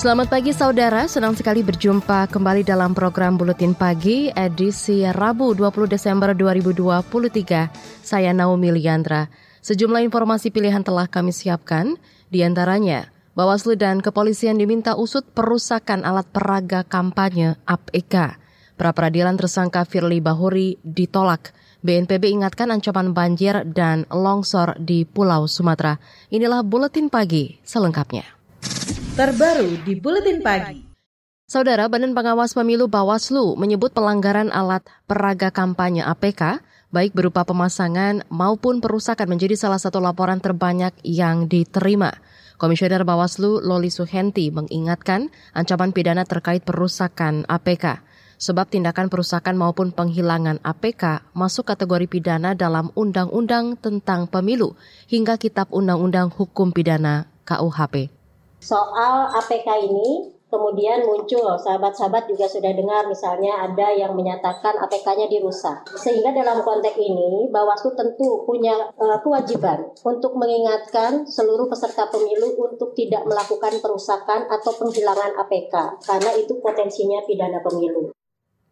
Selamat pagi saudara, senang sekali berjumpa kembali dalam program Buletin Pagi edisi Rabu 20 Desember 2023. Saya Naomi Liandra. Sejumlah informasi pilihan telah kami siapkan, di antaranya Bawaslu dan kepolisian diminta usut perusakan alat peraga kampanye APK. Pra-peradilan tersangka Firly Bahuri ditolak. BNPB ingatkan ancaman banjir dan longsor di Pulau Sumatera. Inilah Buletin Pagi selengkapnya terbaru di Buletin Pagi. Saudara Badan Pengawas Pemilu Bawaslu menyebut pelanggaran alat peraga kampanye APK baik berupa pemasangan maupun perusakan menjadi salah satu laporan terbanyak yang diterima. Komisioner Bawaslu Loli Suhenti mengingatkan ancaman pidana terkait perusakan APK. Sebab tindakan perusakan maupun penghilangan APK masuk kategori pidana dalam Undang-Undang tentang Pemilu hingga Kitab Undang-Undang Hukum Pidana KUHP soal APK ini kemudian muncul sahabat-sahabat juga sudah dengar misalnya ada yang menyatakan APK-nya dirusak. Sehingga dalam konteks ini Bawaslu tentu punya uh, kewajiban untuk mengingatkan seluruh peserta pemilu untuk tidak melakukan perusakan atau penghilangan APK karena itu potensinya pidana pemilu.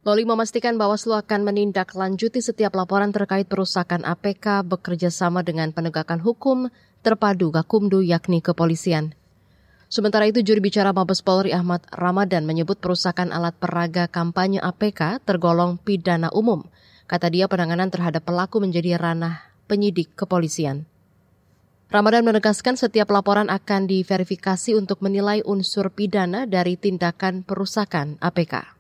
Loli memastikan Bawaslu akan menindaklanjuti setiap laporan terkait perusakan APK bekerja sama dengan penegakan hukum terpadu Gakumdu yakni kepolisian. Sementara itu juri bicara Mabes Polri Ahmad Ramadan menyebut perusakan alat peraga kampanye APK tergolong pidana umum. Kata dia penanganan terhadap pelaku menjadi ranah penyidik kepolisian. Ramadan menegaskan setiap laporan akan diverifikasi untuk menilai unsur pidana dari tindakan perusakan APK.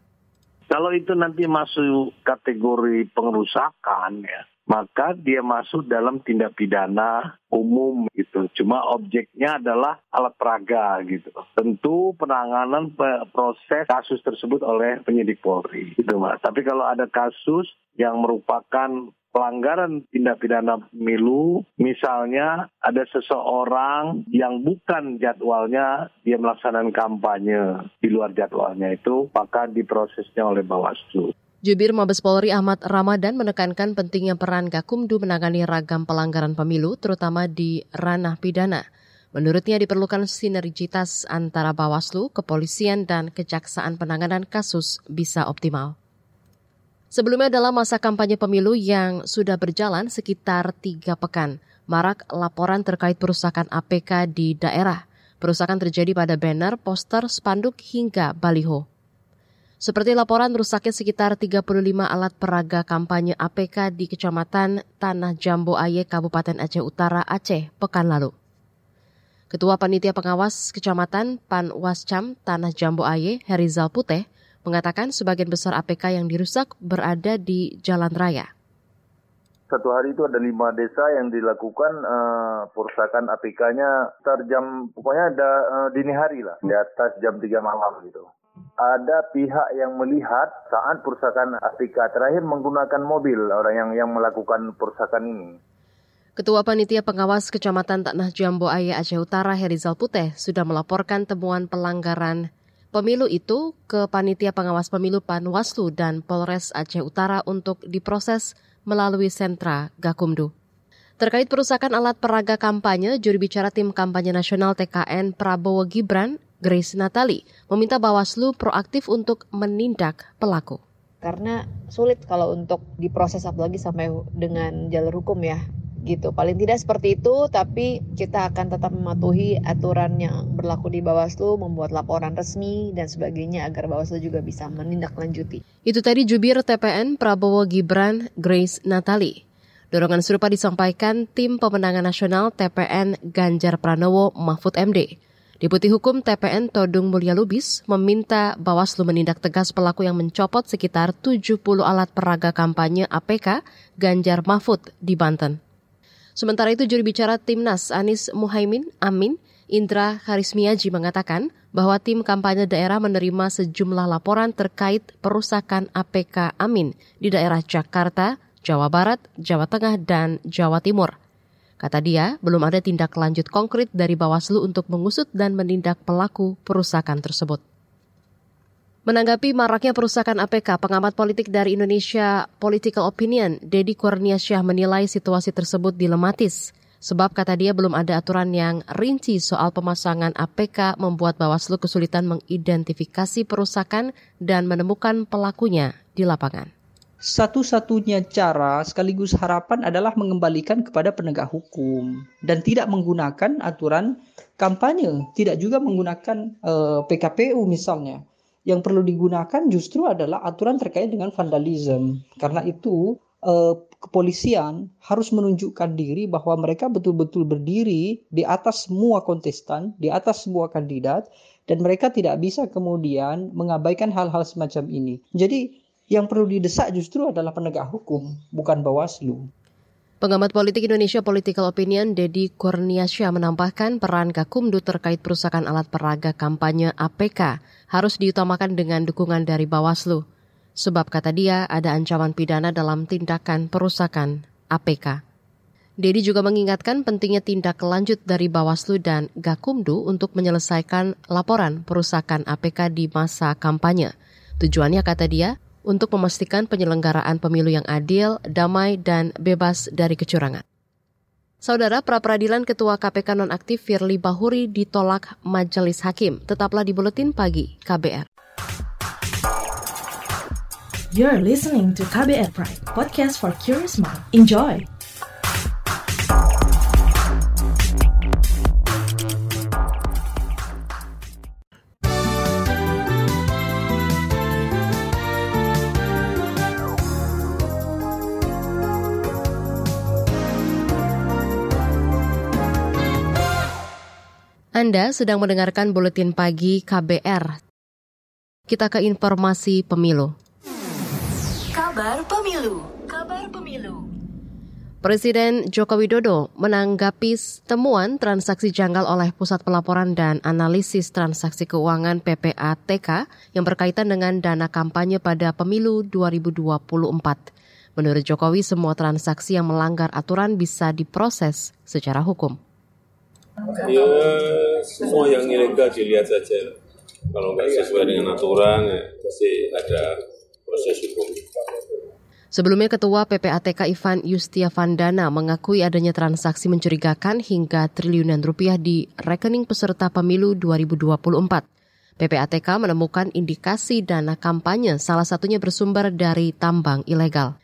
Kalau itu nanti masuk kategori pengerusakan ya, maka dia masuk dalam tindak pidana umum gitu. Cuma objeknya adalah alat peraga gitu. Tentu penanganan proses kasus tersebut oleh penyidik Polri gitu Mas. Tapi kalau ada kasus yang merupakan pelanggaran tindak pidana pemilu, misalnya ada seseorang yang bukan jadwalnya dia melaksanakan kampanye di luar jadwalnya itu, maka diprosesnya oleh Bawaslu. Jubir Mabes Polri Ahmad Ramadan menekankan pentingnya peran Gakumdu menangani ragam pelanggaran pemilu, terutama di ranah pidana. Menurutnya diperlukan sinergitas antara Bawaslu, kepolisian, dan kejaksaan penanganan kasus bisa optimal. Sebelumnya dalam masa kampanye pemilu yang sudah berjalan sekitar tiga pekan, marak laporan terkait perusakan APK di daerah. Perusakan terjadi pada banner, poster, spanduk, hingga baliho. Seperti laporan rusaknya sekitar 35 alat peraga kampanye APK di Kecamatan Tanah Jambo Aye, Kabupaten Aceh Utara, Aceh, pekan lalu. Ketua Panitia Pengawas Kecamatan Panwascam Tanah Jambo Aye, Herizal Puteh, mengatakan sebagian besar APK yang dirusak berada di jalan raya. Satu hari itu ada lima desa yang dilakukan uh, perusakan APK-nya terjam pokoknya ada uh, dini hari lah, di atas jam 3 malam gitu ada pihak yang melihat saat perusakan Afrika terakhir menggunakan mobil orang yang yang melakukan perusakan ini. Ketua Panitia Pengawas Kecamatan Tanah Jambu Ayah Aceh Utara Herizal Puteh sudah melaporkan temuan pelanggaran pemilu itu ke Panitia Pengawas Pemilu Panwaslu dan Polres Aceh Utara untuk diproses melalui sentra Gakumdu. Terkait perusakan alat peraga kampanye, juri bicara tim kampanye nasional TKN Prabowo Gibran Grace Natali meminta Bawaslu proaktif untuk menindak pelaku. Karena sulit kalau untuk diproses apalagi sampai dengan jalur hukum ya gitu. Paling tidak seperti itu, tapi kita akan tetap mematuhi aturan yang berlaku di Bawaslu, membuat laporan resmi dan sebagainya agar Bawaslu juga bisa menindaklanjuti. Itu tadi jubir TPN Prabowo Gibran Grace Natali. Dorongan serupa disampaikan tim pemenangan nasional TPN Ganjar Pranowo Mahfud MD. Deputi Hukum TPN Todung Mulia Lubis meminta Bawaslu menindak tegas pelaku yang mencopot sekitar 70 alat peraga kampanye APK Ganjar Mahfud di Banten. Sementara itu juri bicara Timnas Anis Muhaimin Amin Indra Harismiaji mengatakan bahwa tim kampanye daerah menerima sejumlah laporan terkait perusakan APK Amin di daerah Jakarta, Jawa Barat, Jawa Tengah, dan Jawa Timur. Kata dia, belum ada tindak lanjut konkret dari Bawaslu untuk mengusut dan menindak pelaku perusakan tersebut. Menanggapi maraknya perusakan APK, pengamat politik dari Indonesia Political Opinion, Dedi Kurniasyah menilai situasi tersebut dilematis. Sebab kata dia belum ada aturan yang rinci soal pemasangan APK membuat Bawaslu kesulitan mengidentifikasi perusakan dan menemukan pelakunya di lapangan satu-satunya cara sekaligus harapan adalah mengembalikan kepada penegak hukum dan tidak menggunakan aturan kampanye, tidak juga menggunakan uh, eh, PKPU misalnya. Yang perlu digunakan justru adalah aturan terkait dengan vandalisme. Karena itu uh, kepolisian harus menunjukkan diri bahwa mereka betul-betul berdiri di atas semua kontestan, di atas semua kandidat dan mereka tidak bisa kemudian mengabaikan hal-hal semacam ini. Jadi yang perlu didesak justru adalah penegak hukum, bukan Bawaslu. Pengamat politik Indonesia Political Opinion Dedi Kurniasya menambahkan peran Gakumdu terkait perusakan alat peraga kampanye APK harus diutamakan dengan dukungan dari Bawaslu. Sebab kata dia ada ancaman pidana dalam tindakan perusakan APK. Dedi juga mengingatkan pentingnya tindak lanjut dari Bawaslu dan Gakumdu untuk menyelesaikan laporan perusakan APK di masa kampanye. Tujuannya kata dia, untuk memastikan penyelenggaraan pemilu yang adil, damai, dan bebas dari kecurangan. Saudara pra peradilan Ketua KPK nonaktif Firly Bahuri ditolak Majelis Hakim. Tetaplah di Buletin Pagi KBR. You're listening to KBR Pride, podcast for curious mind. Enjoy! Anda sedang mendengarkan buletin pagi KBR. Kita ke informasi pemilu. Kabar pemilu. Kabar pemilu. Presiden Joko Widodo menanggapi temuan transaksi janggal oleh Pusat Pelaporan dan Analisis Transaksi Keuangan PPATK yang berkaitan dengan dana kampanye pada pemilu 2024. Menurut Jokowi, semua transaksi yang melanggar aturan bisa diproses secara hukum. Ya semua yang ilegal dilihat saja. Kalau nggak sesuai dengan aturan ya pasti ada proses hukum. Sebelumnya Ketua PPATK Ivan Yustia Vandana mengakui adanya transaksi mencurigakan hingga triliunan rupiah di rekening peserta pemilu 2024. PPATK menemukan indikasi dana kampanye salah satunya bersumber dari tambang ilegal.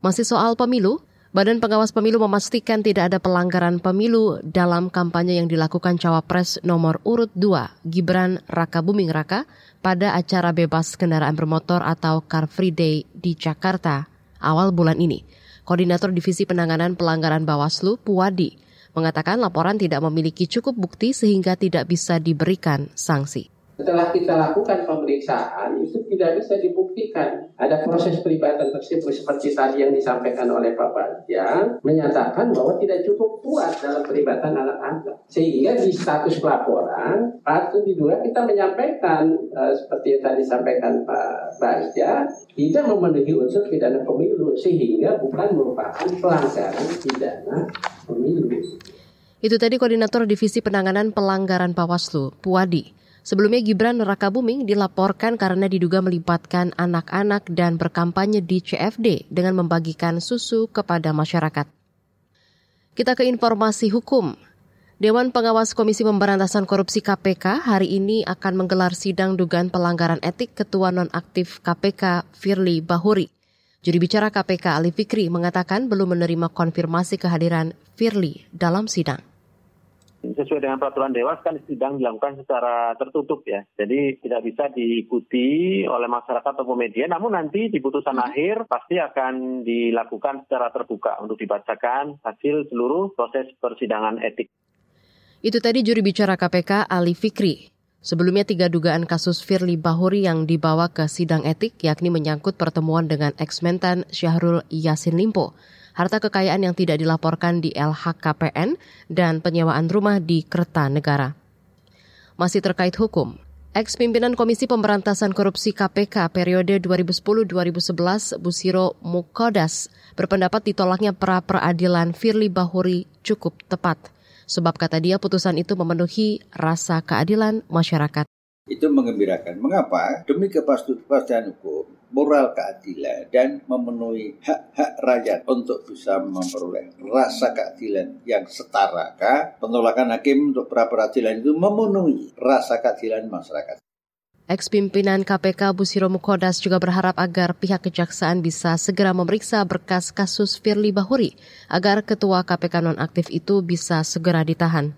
Masih soal pemilu, Badan Pengawas Pemilu memastikan tidak ada pelanggaran pemilu dalam kampanye yang dilakukan cawapres nomor urut 2 Gibran Raka Buming Raka pada acara bebas kendaraan bermotor atau Car Free Day di Jakarta awal bulan ini. Koordinator Divisi Penanganan Pelanggaran Bawaslu Puwadi mengatakan laporan tidak memiliki cukup bukti sehingga tidak bisa diberikan sanksi. Setelah kita lakukan pemeriksaan, itu tidak bisa dibuktikan. Ada proses peribatan tersebut seperti tadi yang disampaikan oleh Pak Bagja, menyatakan bahwa tidak cukup kuat dalam peribatan anak-anak. Sehingga di status pelaporan, patut diduga kita menyampaikan, uh, seperti yang tadi disampaikan Pak Bagja, tidak memenuhi unsur pidana pemilu, sehingga bukan merupakan pelanggaran pidana pemilu. Itu tadi Koordinator Divisi Penanganan Pelanggaran Bawaslu, Puwadi. Sebelumnya Gibran Raka Buming dilaporkan karena diduga melibatkan anak-anak dan berkampanye di CFD dengan membagikan susu kepada masyarakat. Kita ke informasi hukum. Dewan Pengawas Komisi Pemberantasan Korupsi KPK hari ini akan menggelar sidang dugaan pelanggaran etik Ketua Nonaktif KPK Firly Bahuri. Juri bicara KPK Ali Fikri mengatakan belum menerima konfirmasi kehadiran Firly dalam sidang sesuai dengan peraturan dewas kan sidang dilakukan secara tertutup ya. Jadi tidak bisa diikuti oleh masyarakat atau media. Namun nanti di putusan hmm. akhir pasti akan dilakukan secara terbuka untuk dibacakan hasil seluruh proses persidangan etik. Itu tadi juri bicara KPK Ali Fikri. Sebelumnya tiga dugaan kasus Firly Bahuri yang dibawa ke sidang etik yakni menyangkut pertemuan dengan eksmentan Syahrul Yasin Limpo harta kekayaan yang tidak dilaporkan di LHKPN, dan penyewaan rumah di Kertanegara. Masih terkait hukum, Ex-pimpinan Komisi Pemberantasan Korupsi KPK periode 2010-2011 Busiro Mukodas berpendapat ditolaknya pra peradilan Firly Bahuri cukup tepat. Sebab kata dia putusan itu memenuhi rasa keadilan masyarakat. Itu mengembirakan. Mengapa? Demi kepastian hukum, moral keadilan, dan memenuhi hak-hak rakyat untuk bisa memperoleh rasa keadilan yang setara. Penolakan hakim untuk pra peradilan itu memenuhi rasa keadilan masyarakat. Ex-pimpinan KPK Busiro Mukodas juga berharap agar pihak kejaksaan bisa segera memeriksa berkas kasus Firly Bahuri agar ketua KPK nonaktif itu bisa segera ditahan.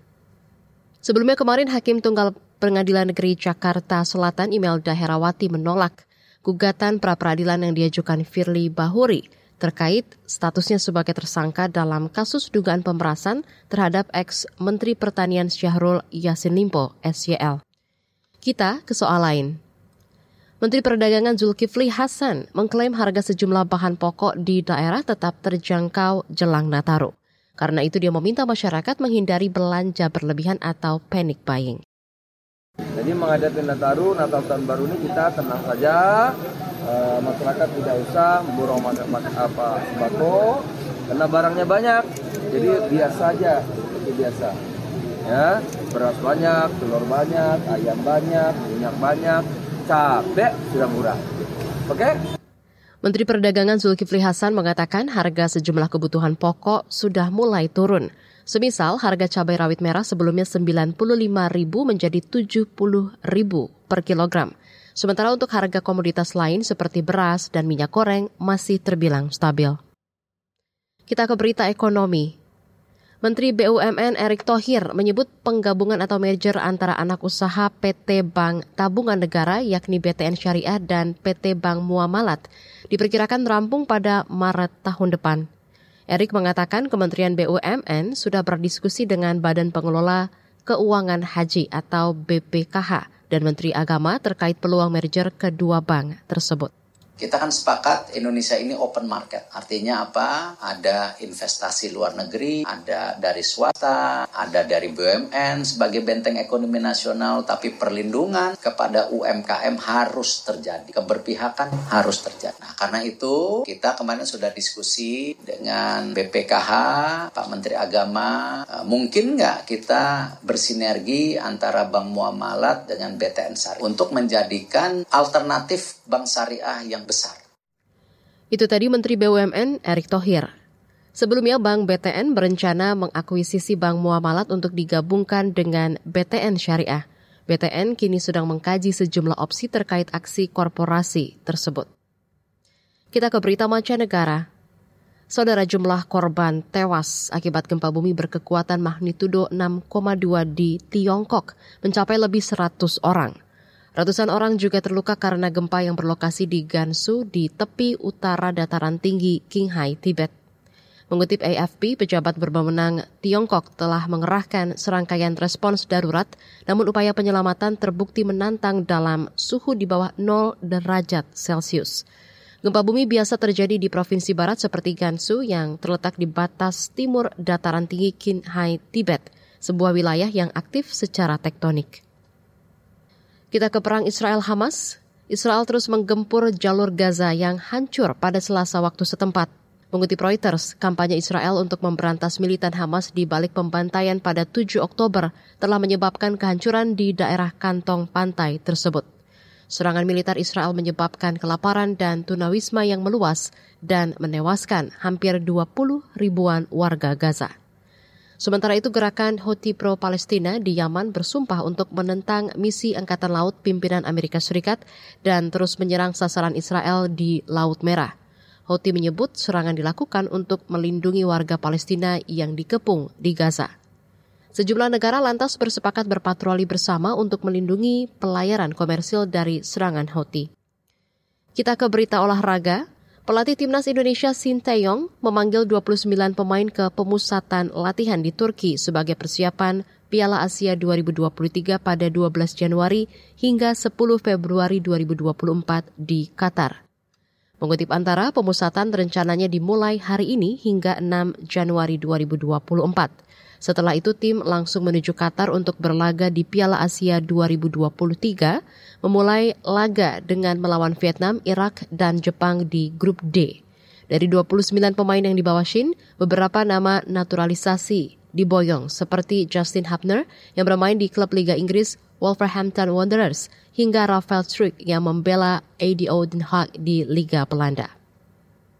Sebelumnya kemarin Hakim Tunggal Pengadilan Negeri Jakarta Selatan Imelda Herawati menolak gugatan pra-peradilan yang diajukan Firly Bahuri terkait statusnya sebagai tersangka dalam kasus dugaan pemerasan terhadap ex-Menteri Pertanian Syahrul Yassin Limpo, SYL. Kita ke soal lain. Menteri Perdagangan Zulkifli Hasan mengklaim harga sejumlah bahan pokok di daerah tetap terjangkau jelang Nataru. Karena itu dia meminta masyarakat menghindari belanja berlebihan atau panic buying. Jadi menghadapi Nataru, Natal tahun baru ini kita tenang saja, e, masyarakat tidak usah memborong apa sembako karena barangnya banyak. Jadi biasa aja, seperti biasa. Ya, beras banyak, telur banyak, ayam banyak, minyak banyak, cabai sudah murah. Oke? Okay? Menteri Perdagangan Zulkifli Hasan mengatakan harga sejumlah kebutuhan pokok sudah mulai turun. Semisal harga cabai rawit merah sebelumnya Rp95.000 menjadi Rp70.000 per kilogram. Sementara untuk harga komoditas lain seperti beras dan minyak goreng masih terbilang stabil. Kita ke berita ekonomi. Menteri BUMN Erick Thohir menyebut penggabungan atau merger antara anak usaha PT Bank Tabungan Negara yakni BTN Syariah dan PT Bank Muamalat diperkirakan rampung pada Maret tahun depan. Erik mengatakan Kementerian BUMN sudah berdiskusi dengan Badan Pengelola Keuangan Haji atau BPKH dan Menteri Agama terkait peluang merger kedua bank tersebut. Kita kan sepakat Indonesia ini open market. Artinya apa? Ada investasi luar negeri, ada dari swasta, ada dari BUMN sebagai benteng ekonomi nasional, tapi perlindungan kepada UMKM harus terjadi. Keberpihakan harus terjadi. Nah, karena itu kita kemarin sudah diskusi dengan BPKH, Pak Menteri Agama, eh, mungkin nggak kita bersinergi antara Bank Muamalat dengan BTN Sari untuk menjadikan alternatif bank syariah yang besar. Itu tadi Menteri BUMN Erick Thohir. Sebelumnya Bank BTN berencana mengakuisisi Bank Muamalat untuk digabungkan dengan BTN Syariah. BTN kini sedang mengkaji sejumlah opsi terkait aksi korporasi tersebut. Kita ke berita mancanegara. Saudara jumlah korban tewas akibat gempa bumi berkekuatan magnitudo 6,2 di Tiongkok mencapai lebih 100 orang. Ratusan orang juga terluka karena gempa yang berlokasi di Gansu di tepi utara dataran tinggi Qinghai, Tibet. Mengutip AFP, pejabat berwenang Tiongkok telah mengerahkan serangkaian respons darurat, namun upaya penyelamatan terbukti menantang dalam suhu di bawah 0 derajat Celcius. Gempa bumi biasa terjadi di provinsi barat seperti Gansu yang terletak di batas timur dataran tinggi Qinghai, Tibet, sebuah wilayah yang aktif secara tektonik. Kita ke perang Israel-Hamas. Israel terus menggempur jalur Gaza yang hancur pada selasa waktu setempat. Mengutip Reuters, kampanye Israel untuk memberantas militan Hamas di balik pembantaian pada 7 Oktober telah menyebabkan kehancuran di daerah kantong pantai tersebut. Serangan militer Israel menyebabkan kelaparan dan tunawisma yang meluas dan menewaskan hampir 20 ribuan warga Gaza. Sementara itu gerakan Houthi pro-Palestina di Yaman bersumpah untuk menentang misi Angkatan Laut pimpinan Amerika Serikat dan terus menyerang sasaran Israel di Laut Merah. Houthi menyebut serangan dilakukan untuk melindungi warga Palestina yang dikepung di Gaza. Sejumlah negara lantas bersepakat berpatroli bersama untuk melindungi pelayaran komersil dari serangan Houthi. Kita ke berita olahraga. Pelatih Timnas Indonesia Sinteyong memanggil 29 pemain ke pemusatan latihan di Turki sebagai persiapan Piala Asia 2023 pada 12 Januari hingga 10 Februari 2024 di Qatar. Mengutip antara, pemusatan rencananya dimulai hari ini hingga 6 Januari 2024. Setelah itu tim langsung menuju Qatar untuk berlaga di Piala Asia 2023, memulai laga dengan melawan Vietnam, Irak, dan Jepang di grup D. Dari 29 pemain yang dibawa Shin, beberapa nama naturalisasi diboyong seperti Justin Hapner yang bermain di klub Liga Inggris Wolverhampton Wanderers hingga Rafael Struik yang membela ADO Den Haag di Liga Belanda.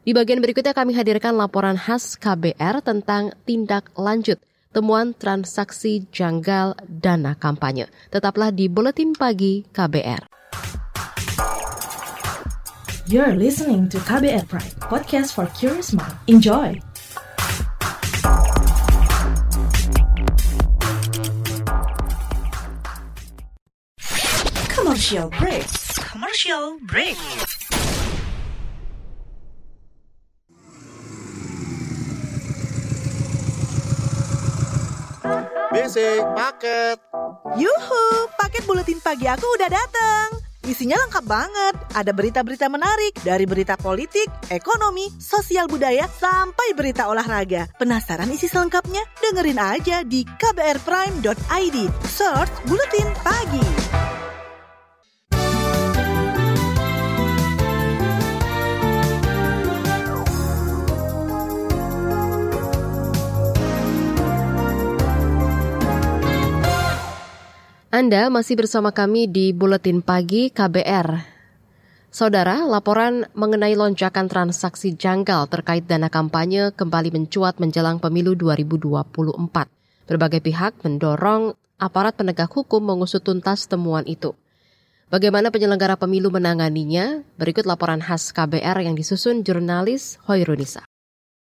Di bagian berikutnya kami hadirkan laporan khas KBR tentang tindak lanjut temuan transaksi janggal dana kampanye. Tetaplah di Buletin Pagi KBR. You're listening to KBR Pride, podcast for curious mind. Enjoy! Commercial break. Commercial break. BC paket. Yuhu, paket buletin pagi aku udah dateng. Isinya lengkap banget. Ada berita-berita menarik dari berita politik, ekonomi, sosial budaya, sampai berita olahraga. Penasaran isi selengkapnya? Dengerin aja di kbrprime.id. Search Buletin Pagi. Anda masih bersama kami di Buletin Pagi KBR. Saudara, laporan mengenai lonjakan transaksi janggal terkait dana kampanye kembali mencuat menjelang pemilu 2024. Berbagai pihak mendorong aparat penegak hukum mengusut tuntas temuan itu. Bagaimana penyelenggara pemilu menanganinya? Berikut laporan khas KBR yang disusun jurnalis Hoirunisa.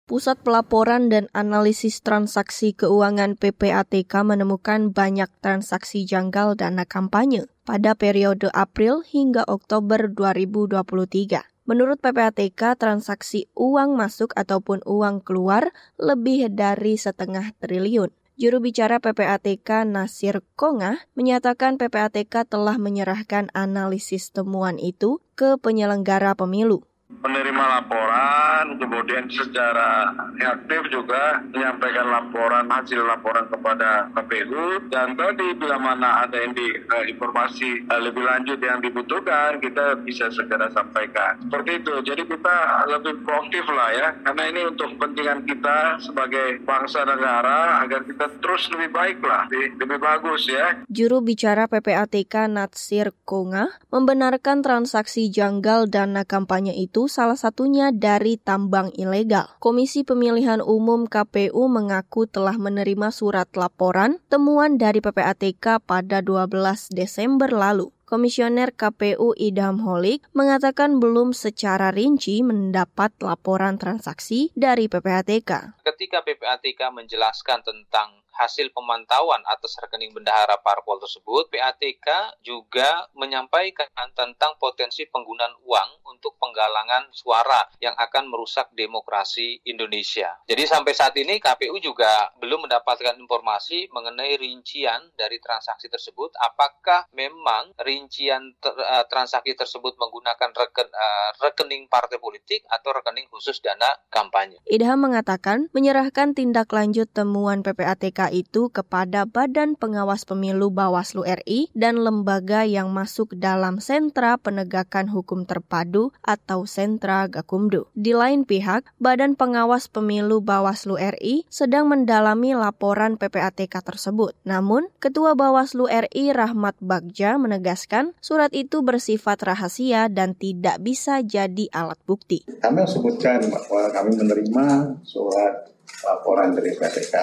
Pusat Pelaporan dan Analisis Transaksi Keuangan PPATK menemukan banyak transaksi janggal dana kampanye pada periode April hingga Oktober 2023. Menurut PPATK, transaksi uang masuk ataupun uang keluar lebih dari setengah triliun. Juru bicara PPATK Nasir Kongah menyatakan PPATK telah menyerahkan analisis temuan itu ke penyelenggara pemilu menerima laporan, kemudian secara reaktif juga menyampaikan laporan hasil laporan kepada KPU dan tadi bila mana ada indi, uh, informasi uh, lebih lanjut yang dibutuhkan kita bisa segera sampaikan. Seperti itu. Jadi kita lebih proaktif lah ya karena ini untuk kepentingan kita sebagai bangsa negara agar kita terus lebih baik lah, lebih bagus ya. Juru bicara PPATK Natsir Konga membenarkan transaksi janggal dana kampanye itu itu salah satunya dari tambang ilegal. Komisi Pemilihan Umum KPU mengaku telah menerima surat laporan temuan dari PPATK pada 12 Desember lalu. Komisioner KPU Idham Holik mengatakan belum secara rinci mendapat laporan transaksi dari PPATK. Ketika PPATK menjelaskan tentang hasil pemantauan atas rekening bendahara parpol tersebut, PATK juga menyampaikan tentang potensi penggunaan uang untuk penggalangan suara yang akan merusak demokrasi Indonesia. Jadi sampai saat ini KPU juga belum mendapatkan informasi mengenai rincian dari transaksi tersebut. Apakah memang rincian ter, uh, transaksi tersebut menggunakan reken, uh, rekening partai politik atau rekening khusus dana kampanye? Idham mengatakan menyerahkan tindak lanjut temuan PPATK itu kepada Badan Pengawas Pemilu Bawaslu RI dan lembaga yang masuk dalam Sentra Penegakan Hukum Terpadu atau Sentra Gakumdu. Di lain pihak, Badan Pengawas Pemilu Bawaslu RI sedang mendalami laporan PPATK tersebut. Namun, Ketua Bawaslu RI Rahmat Bagja menegaskan surat itu bersifat rahasia dan tidak bisa jadi alat bukti. Kami sebutkan bahwa kami menerima surat laporan dari PPK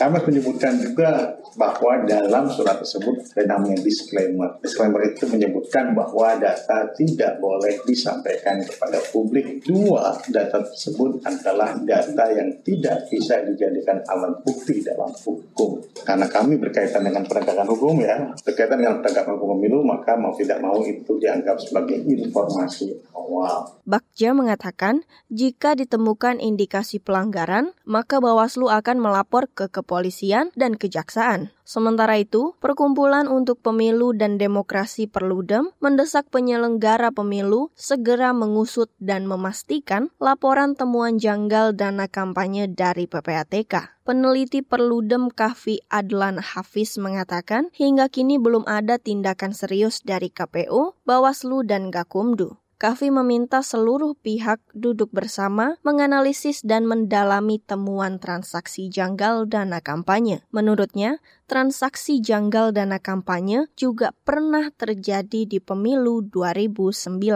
kami menyebutkan juga bahwa dalam surat tersebut ada namanya disclaimer. Disclaimer itu menyebutkan bahwa data tidak boleh disampaikan kepada publik. Dua, data tersebut adalah data yang tidak bisa dijadikan alat bukti dalam hukum. Karena kami berkaitan dengan penegakan hukum ya, berkaitan dengan penegakan hukum pemilu, maka mau tidak mau itu dianggap sebagai informasi awal. Bakja mengatakan, jika ditemukan indikasi pelanggaran, maka Bawaslu akan melapor ke kepolisian dan kejaksaan. Sementara itu, Perkumpulan untuk Pemilu dan Demokrasi Perludem mendesak penyelenggara pemilu segera mengusut dan memastikan laporan temuan janggal dana kampanye dari PPATK. Peneliti Perludem Kahfi Adlan Hafiz mengatakan hingga kini belum ada tindakan serius dari KPU, Bawaslu, dan Gakumdu. Kavi meminta seluruh pihak duduk bersama menganalisis dan mendalami temuan transaksi janggal dana kampanye. Menurutnya, transaksi janggal dana kampanye juga pernah terjadi di pemilu 2019.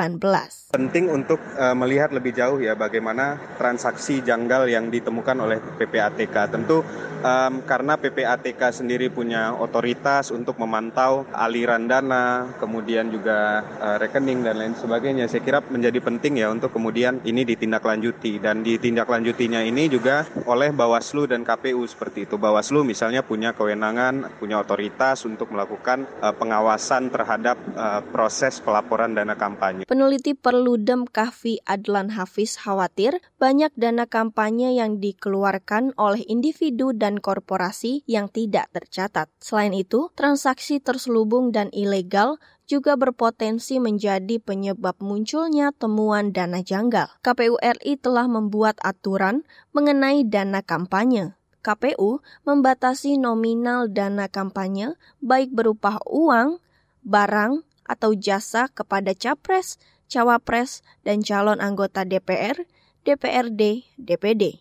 Penting untuk uh, melihat lebih jauh ya bagaimana transaksi janggal yang ditemukan oleh PPATK. Tentu um, karena PPATK sendiri punya otoritas untuk memantau aliran dana, kemudian juga uh, rekening dan lain sebagainya. Saya kira menjadi penting ya untuk kemudian ini ditindaklanjuti dan ditindaklanjutinya ini juga oleh Bawaslu dan KPU seperti itu. Bawaslu misalnya punya kewenangan kewenangan, punya otoritas untuk melakukan uh, pengawasan terhadap uh, proses pelaporan dana kampanye. Peneliti Perludem Kahfi Adlan Hafiz khawatir banyak dana kampanye yang dikeluarkan oleh individu dan korporasi yang tidak tercatat. Selain itu, transaksi terselubung dan ilegal juga berpotensi menjadi penyebab munculnya temuan dana janggal. KPU RI telah membuat aturan mengenai dana kampanye. KPU membatasi nominal dana kampanye baik berupa uang, barang, atau jasa kepada capres, cawapres, dan calon anggota DPR, DPRD, DPD.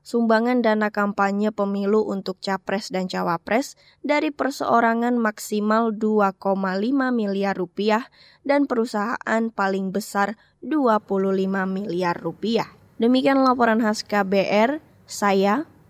Sumbangan dana kampanye pemilu untuk capres dan cawapres dari perseorangan maksimal 2,5 miliar rupiah dan perusahaan paling besar 25 miliar rupiah. Demikian laporan khas KBR, saya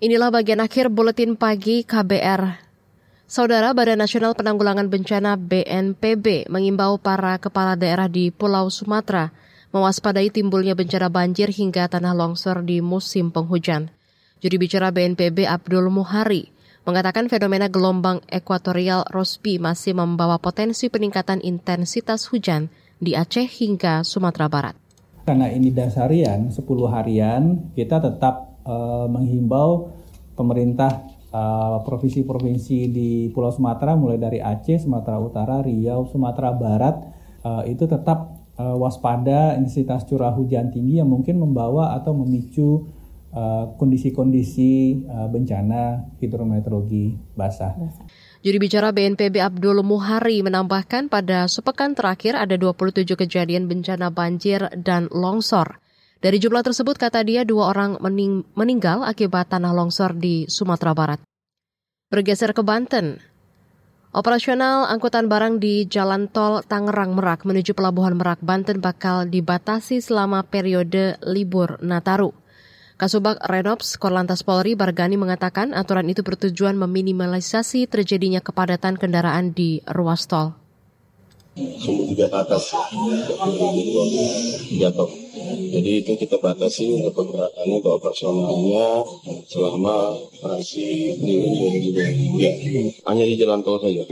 Inilah bagian akhir buletin pagi KBR. Saudara Badan Nasional Penanggulangan Bencana BNPB mengimbau para kepala daerah di Pulau Sumatera mewaspadai timbulnya bencana banjir hingga tanah longsor di musim penghujan. Juri bicara BNPB Abdul Muhari mengatakan fenomena gelombang ekuatorial Rosby masih membawa potensi peningkatan intensitas hujan di Aceh hingga Sumatera Barat. Karena ini dasarian 10 harian, kita tetap uh, menghimbau pemerintah uh, provinsi-provinsi di Pulau Sumatera mulai dari Aceh, Sumatera Utara, Riau, Sumatera Barat uh, itu tetap uh, waspada intensitas curah hujan tinggi yang mungkin membawa atau memicu kondisi-kondisi uh, uh, bencana hidrometeorologi basah. Juri bicara BNPB Abdul Muhari menambahkan pada sepekan terakhir ada 27 kejadian bencana banjir dan longsor. Dari jumlah tersebut, kata dia, dua orang mening meninggal akibat tanah longsor di Sumatera Barat. Bergeser ke Banten, operasional angkutan barang di Jalan Tol Tangerang Merak menuju Pelabuhan Merak, Banten bakal dibatasi selama periode libur Nataru. Kasubag Renops Korlantas Polri Bargani mengatakan aturan itu bertujuan meminimalisasi terjadinya kepadatan kendaraan di ruas tol. Sumbu tiga ke atas, tiga top. Jadi itu kita batasi untuk pergerakannya untuk operasionalnya selama masih di, ya, hanya di jalan tol saja.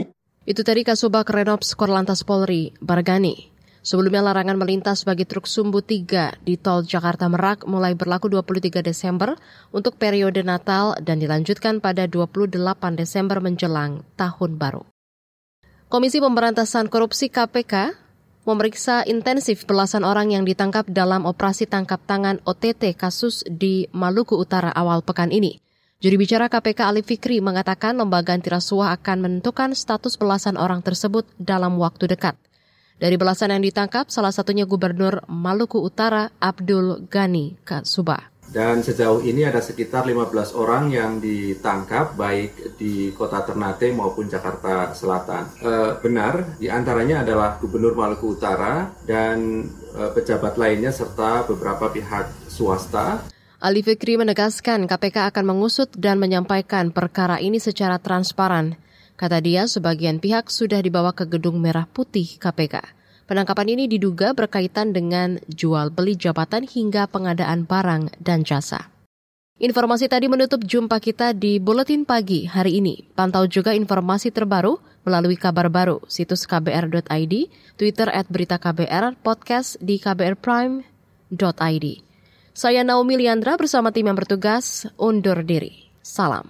Itu tadi Kasubag Renops Korlantas Polri, Bargani. Sebelumnya larangan melintas bagi truk sumbu 3 di tol Jakarta Merak mulai berlaku 23 Desember untuk periode Natal dan dilanjutkan pada 28 Desember menjelang Tahun Baru. Komisi Pemberantasan Korupsi KPK memeriksa intensif belasan orang yang ditangkap dalam operasi tangkap tangan OTT kasus di Maluku Utara awal pekan ini. Juri bicara KPK Ali Fikri mengatakan lembaga antirasuah akan menentukan status belasan orang tersebut dalam waktu dekat. Dari belasan yang ditangkap, salah satunya Gubernur Maluku Utara Abdul Ghani Kasuba. Dan sejauh ini ada sekitar 15 orang yang ditangkap baik di kota Ternate maupun Jakarta Selatan. E, benar, di antaranya adalah Gubernur Maluku Utara dan e, pejabat lainnya serta beberapa pihak swasta. Ali Fikri menegaskan KPK akan mengusut dan menyampaikan perkara ini secara transparan. Kata dia, sebagian pihak sudah dibawa ke Gedung Merah Putih KPK. Penangkapan ini diduga berkaitan dengan jual beli jabatan hingga pengadaan barang dan jasa. Informasi tadi menutup jumpa kita di Buletin Pagi hari ini. Pantau juga informasi terbaru melalui kabar baru, situs kbr.id, Twitter at berita KBR, podcast di kbrprime.id. Saya Naomi Liandra bersama tim yang bertugas undur diri. Salam.